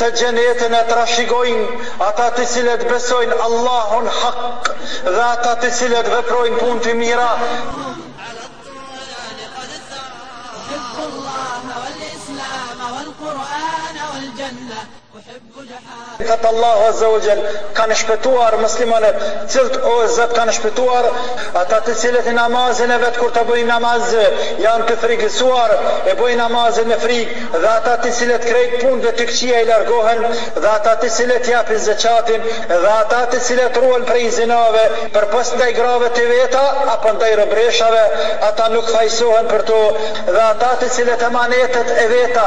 Se xhenetin e trashëgojnë ata të cilët besojnë Allahun hak dhe ata të cilët veprojnë punë të mira. Thotë Allahu Azza wa Jall kanë shpëtuar muslimanët, Cilët o Zot kanë shpëtuar? Ata të cilët namazin e vet kur të bëjnë namaz janë të frigësuar, e bëjnë namazin me frigë, dhe ata të cilët krejt punëve të këqija i largohen, dhe ata të cilët japin zeqatin, dhe ata të cilët ruhen prej zinave, përpos ndaj grave të veta apo ndaj robreshave, ata nuk fajësohen për to, dhe ata të cilët emanetet e veta,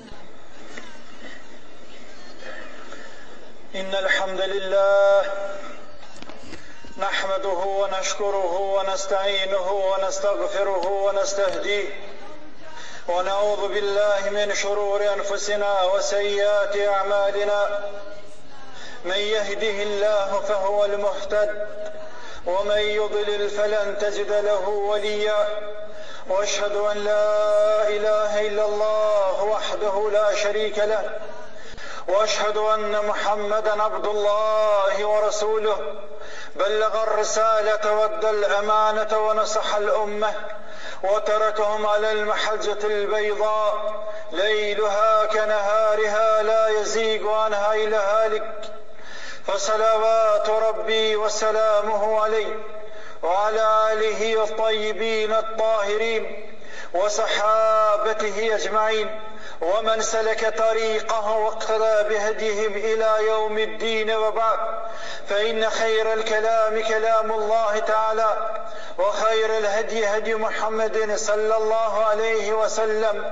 ونشكره ونستعينه ونستغفره ونستهديه ونعوذ بالله من شرور أنفسنا وسيئات أعمالنا من يهده الله فهو المهتد ومن يضلل فلن تجد له وليا واشهد ان لا اله الا الله وحده لا شريك له واشهد ان محمدا عبد الله ورسوله بلغ الرسالة وادى الأمانة ونصح الأمة وتركهم على المحجة البيضاء ليلها كنهارها لا يزيغ عنها إلى هالك فصلوات ربي وسلامه عليه وعلى آله الطيبين الطاهرين وصحابته أجمعين ومن سلك طريقه واقتدى بهديهم إلى يوم الدين وبعد فإن خير الكلام كلام الله تعالى وخير الهدي هدي محمد صلى الله عليه وسلم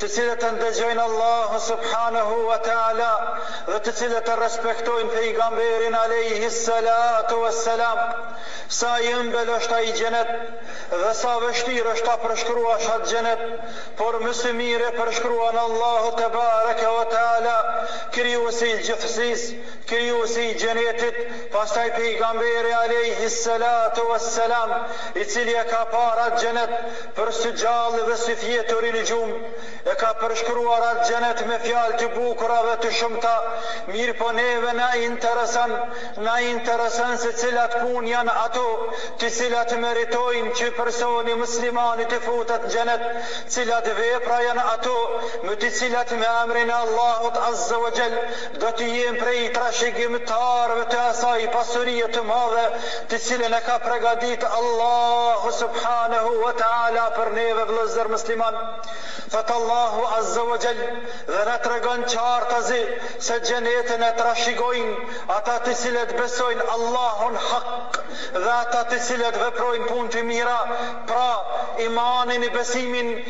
të cilët e ndëgjojnë Allahun subhanehu wa ta'ala dhe të cilët e respektojnë Pejgamberin alejhis salatu was salam, sa i ëmbël është ai xhenet dhe sa vështirë është ta përshkruash atë xhenet, por më së miri e përshkruan Allahu tebareke wa ta'ala, Krijuesi i gjithësisë, Krijuesi i xhenetit, pastaj Pejgamberi alejhis salatu was salam, i cili e ka parë atë xhenet, për së gjalli dhe së fjeturi në gjumë, e ka përshkruar atë xhenet me fjalë të bukura dhe të shumta, mirëpo neve na intereson, na intereson se cilat punë janë ato, të cilat meritojnë që personi muslimani të futet në xhenet, cilat vepra janë ato, me të cilat me emrin e Allahut azze wa xhell do të jenë prej trashëgimtarëve të asaj pasurie të madhe, të cilën e ka pregaditë Allahu subhanehu wa ta'ala për neve vëllezër musliman, thotë Allahu azze wa xhell, dhe na tregon qartazi se xhenetin e trashigojnë ata të cilët besojnë Allahun hak dhe ata të cilët veprojnë punë të mira, pra, imanin, besimin,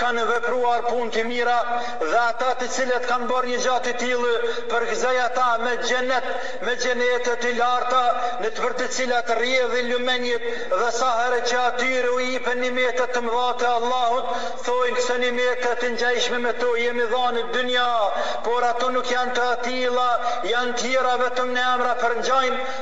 kanë vepruar punë të mira dhe ata të cilët kanë bërë një gjë të tillë përgëzoji ata me xhenet me xhenete të larta nëpër të cilat rrjedhin lumenjtë dhe sa herë që atyre u jipen nimete të mëdha të Allahut thojnë këso nimete të ngjajshme me to jemi dhanë në dynja por ato nuk janë të atilla janë tjera vetëm në emra përngjajnë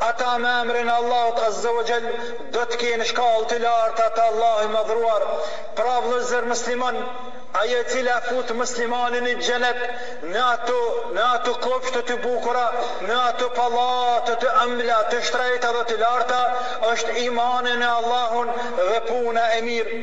Ata me emrin e Allahut Azze wa Xhell do të kenë shkallë të larta te Allahu i Madhëruar. Pra vëllezër musliman, ajo e cila fut muslimanin në Xhenet, në ato, në ato kopshte të bukura, në ato pallate të ëmbla, të shtrejta dhe të larta, është imani në Allahun dhe puna e mirë.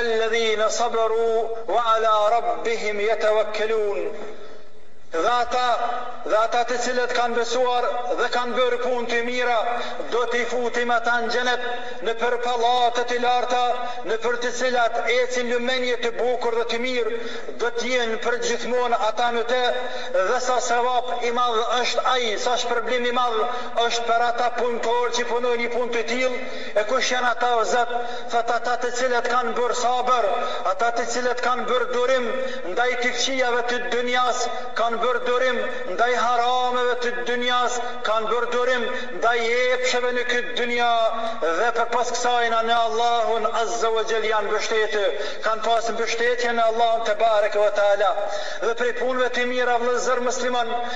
Alladhina sabaru wa ala rabbihim yatawakkalun Dhe ata, dhe ata të cilët kanë besuar dhe kanë bërë punë të mira, do t'i futim ata në Xhenet, nëpër pallate të larta, nëpër të cilat ecin lumenje të bukur dhe të mirë, do të jenë përgjithmonë ata në të, dhe sa sevap i madh është ai, sa shpërblim i madh është për ata punëtorë që punojnë punë të tillë, E kush janë ata o Zot? Thotë ata të cilët kanë bërë sabër, ata të cilët kanë bërë durim ndaj të këqijave të dunjas, kanë bërë durim ndaj harameve të dunjas, kanë bërë durim ndaj epsheve në këtë dunja dhe përpas kësajna në Allahun azza wa jall janë mbështetë, kanë pas mbështetje në Allahun tebareke wa taala. Dhe prej punëve të mira vëllezër musliman,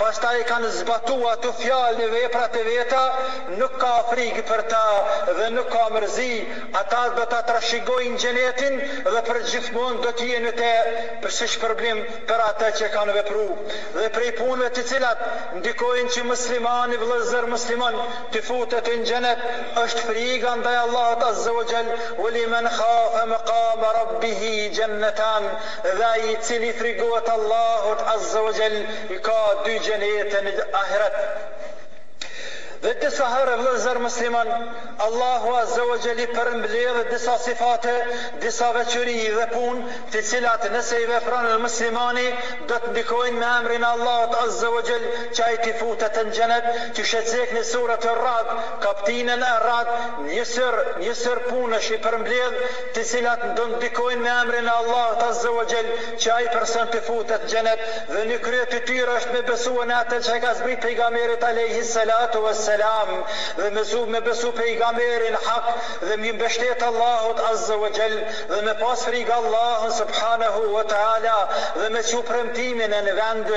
pastaj e kanë zbatua atë fjalë në veprat e veta, nuk ka frigë për ta dhe nuk ka mërzi, ata do ta trashëgojnë Xhenetin dhe përgjithmonë do të jenë në te si shpërblim për atë që kanë vepru. Dhe prej punëve të cilat ndikojnë që muslimani vëllëzër musliman të futet në Xhenet është friga ndaj Allahut Azza wa Jall, Waliman khafe maqame Rabbihi Xhennetan, Dhe ai i cili i frigohet Allahut azze wa xhell i ka dy xhenete në ahiret. Dhe disa herë vëllezër musliman, Allahu azze wa xhell i përmbledh disa sifate, disa veçori dhe punë, të cilat nëse i vepron muslimani do të ndikojnë me emrin e Allahut azze wa xhell që ai të futet në xhenet, që i cek në Suret Er-Ra'd, kaptinën Er-Ra'd, një sërë punësh i përmbledh, të cilat do ndikojnë me emrin e Allahut azze wa xhel që ai person të futet në xhenet dhe në krye të tyre është me besue në atë që e ka zbrit pejgamerit alejhi selatu we selam dhe me besu pejgamerin hak dhe mju mbeshtet Allahut azze wa xhel dhe me pas frigë Allahun subhanehu we teala dhe me çu premtimin e në vend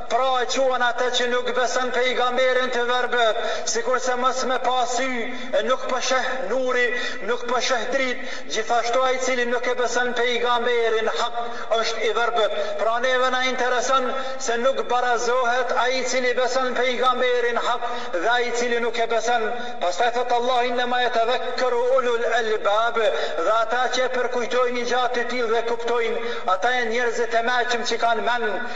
Pra e quan atë që nuk beson pejgamberin të verbët, sikurse mos me pas sy, e nuk po sheh nuri, nuk po sheh dritë, gjithashtu ai i cili nuk e beson pejgamberin hak është i verbët. Pra neve na intereson se nuk barazohet ai i cili beson pejgamberin hak dhe ai i cili nuk e beson. Pastaj thotë Allahu innema yetadhakkaru ulul albab, dhe ata që e përkujtojnë një gja të tillë dhe e kuptojnë, ata janë njerëzit e meçëm që kanë mend,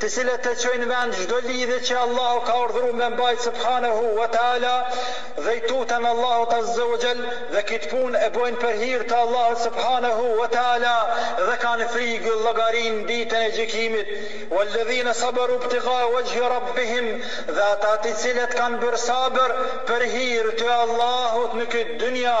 të cilët e çojnë vend çdo lidhje që Allahu ka urdhëru me mbajt subhanehu wa ta'ala dhe i tuten Allahut azze wa xhell dhe kitë punë e bojnë për hir të Allahut subhanehu wa ta'ala dhe kanë frigë llogarinë në ditën e gjykimit walladhina sabaru ibtigha wajhi rabbihim dhe ata të cilët kanë bërë sabër për hir të Allahut në këtë dynja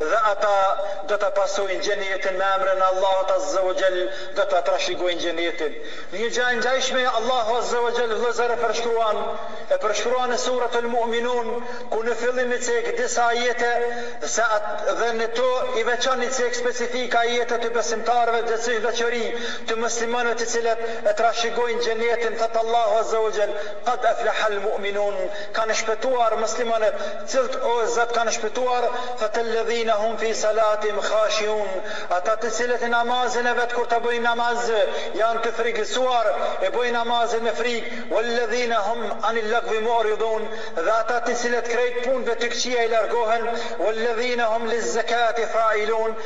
dhe ata do ta pasojnë Xhenetin me emrin e Allahut Azze ue Xhel do ta trashigojnë Xhenetin. Një gjë e ngjajshme Allahu Azze ue Xhel vëllezër e përshkruan e përshkruan në Suret El Mu'minun ku në fillim i cek disa ajete dhe në to i veçon i cek specifikat e të besimtarëve dhe cek veçori të muslimanëve të cilët e trashigojnë Xhenetin thotë Allahu Azze ue Xhel Qad eflehal mu'minun kanë shpëtuar muslimanët Të cilët, o Zot, kanë shpëtuar, thotë, Ellezine hum fi salatihim khashiun, Ata të cilët në namazin e vet kur të bëjnë namaz, janë të frikësuar, e bëjnë namazin me frikë, Wellezine hum anil lagwi mu'ridun, Dhe ata të cilët krejt punëve të këqija i largohen, Wellezine hum lizzekati fa'ilun,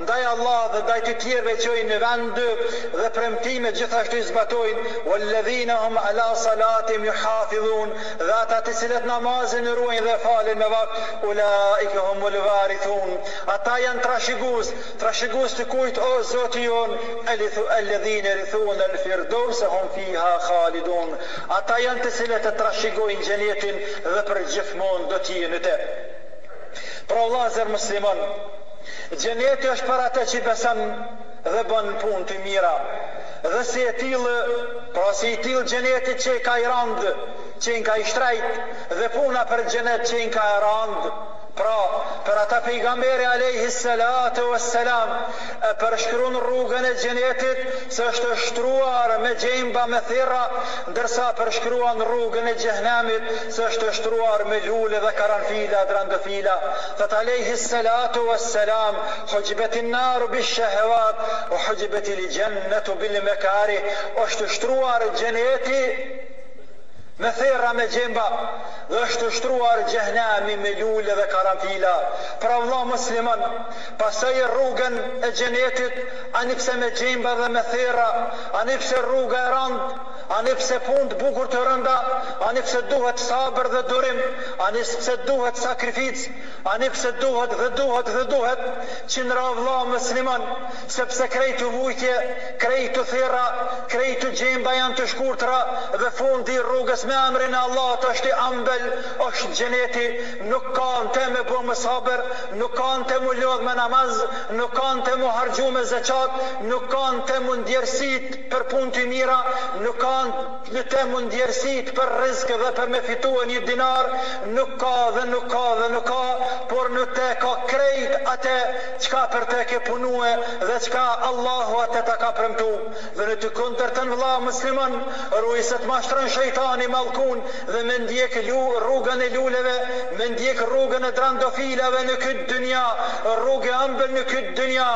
ndaj Allahut dhe ndaj të tjerëve qojnë në vend dhe premtimet gjithashtu i zbatojnë, Wal-ladhina hum ala salatihim yuhafidhun, dhe ata të cilët namazin e ruajnë dhe e falin me vakt, Ulaika humul warithun, ata janë trashigues, trashigues të kujt o Zoti jonë, E lidh, Elladhina yarithuna al-firdawsa hum fiha khalidun, ata janë të cilët e trashigojnë xhenetin dhe përgjithmonë do të jenë në të. Pra o vëllazër musliman, Xheneti është për atë që beson dhe bën punë të mira. Dhe si e tillë, pra si i tillë xheneti qenka i randë, qenka i shtrejtë, dhe puna për xhenet qenka e randë. Pra, për ata Pejgamberi alejhi selatu ue selam e përshkruan rrugën e xhenetit se është e shtruar me gjemba me therra, ndërsa përshkruan rrugën e xhehenemit se është e shtruar me lule dhe karanfila e drandëfila. Thot alejhi selatu wa selam, Hujibetin naru bi shehewat, wa hujibetil xhennetu bil mekarih, Është shtruar xheneti me therra me gjemba, dhe është shtruar xhehenemi me lule dhe karanfila. Pra vëlla musliman, pasoje rrugën e xhenetit ani pse me gjemba dhe me therra, ani pse rruga e randë, Ani pse punët bukur të rënda, ani pse duhet sabër dhe durim, ani pse duhet sakrificë, ani pse duhet dhe duhet dhe duhet, qëndro o vëlla musliman, sepse krejt ato vujtje, krejt ato therra, krejt ato gjemba janë të shkurtra dhe fundi i rrugës me emrin e Allahut është i ambël, është xheneti, nuk ka në te me bo më sabër, nuk ka në te m'u lodh me namaz, nuk ka në te m'u harxhu me zeqat, nuk ka në te m'u ndjersitë, për punë të mira nuk ka në të mundësi për rrizk dhe për me fitue një dinar nuk ka dhe nuk ka dhe nuk ka por në të ka krejt atë qka për te ke punue dhe qka Allahu ate ta ka premtu dhe në të kundërtën vlla musliman ruj se të mashtron shejtani i mallkun dhe me ndjek rrugën e luleve me ndjek rrugën e drandofilave në kyt dynja rrug e ëmbël në kyt dynja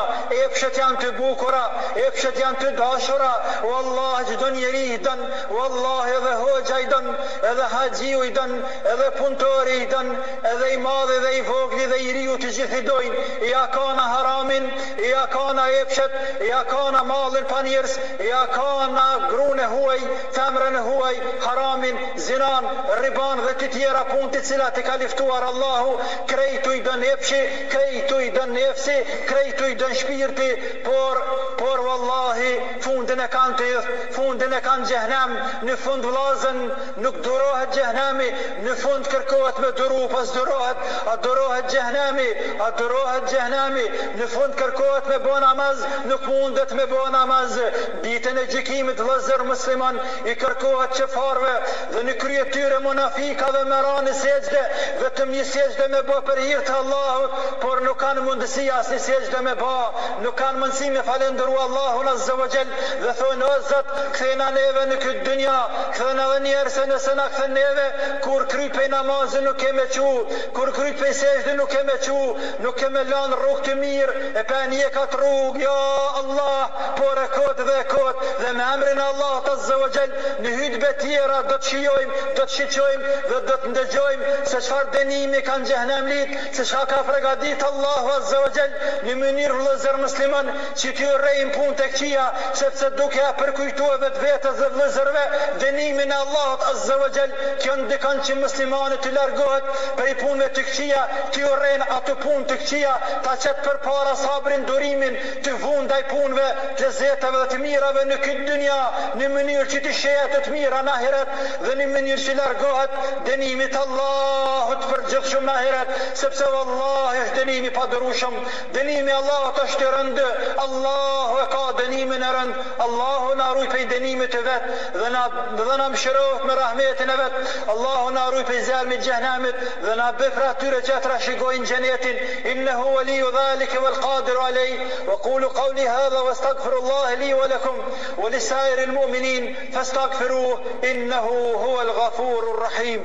epshet jan të bukura Epshet janë të dashura wallahi çdo njeri i don wallahi edhe hoxha i don edhe haxhiu i don edhe puntori i don edhe i madhi dhe i vogli dhe i riu të gjithë i dojnë ia kana haramin ia kana epshet ia kana mallin pa njerz ia kana grunë e huaj femrën e huaj haramin zinan riban dhe të tjera punë të cilat i ka liftuar Allahu krejtu i don epshi krejtu i don nefsi krejtu i don shpirti Por, por wallahi fundin e kanë t'idhët, fundin e kanë xhehenem, në fund vllazën nuk durohet xhehenemi, në fund kërkohet me duru po s'durohet, a durohet xhehenemi, a durohet xhehenemi, në fund kërkohet me bo namaz nuk mundet me bo namaz ditën e gjykimit vllazër musliman i kërkohet qafirëve dhe në krye të tyre munafikave me ra në sexhde vetëm një sexhde me ba për hir të Allahut por nuk kanë mundësi asnjë sexhde me ba nuk kanë mundësi me falëndëru Allahun azze wa xhell dhe thonë o Zot kthena neve në kyt dynja kthena edhe një herë se nëse na kthen neve kur kryt pej namazit nuk kem me qu kur kryt pej sexhde nuk kem me qu nuk kem me lanë rrugë të mirë e pa njek at rrugë ja Allah por e kot dhe e kot dhe me emrin e Allahut azze wa xhel në hytbe tjera do të shijojmë do të shiqojmë dhe do të ndëgjojmë se çfarë denimi kanë xhehenemlijt se çka ka pregaditë Allahu azze wa xhel në mënyrë vëllëzer musliman që ti urrejmë punët e këqija sepse duke ja perkujtue vetvetes dhe vëllëzërve denimin e Allahut azze wa xhel kjo ndikon që muslimani të largohet prej punëve të këqija ti urrejë ato punë të këqija ta qet perpara sabrin durimin të vun ndaj punëve të zeza dhe të mirave në këtë dynja në mënyrë që ti shehë ato të mira në ahiret dhe në mënyrë që largohet dënimit të Allahut të përgjithshëm në ahiret sepse vallahi është dënim i padurueshëm dënimi i Allahut është i rëndë Allahu e ka dënimin e rëndë Allahu na ruajt prej dënimit të vet dhe na dhe na mëshiroft me rahmetin e vet Allahu na ruajt prej zjarmit të xhehenemit dhe na bëj prej atyre që e trashëgojnë xhenetin إنه ولي ذلك والقادر عليه وقول قولي هذا واستغفر الله لي ولكم ولسائر المؤمنين فاستغفروه إنه هو الغفور الرحيم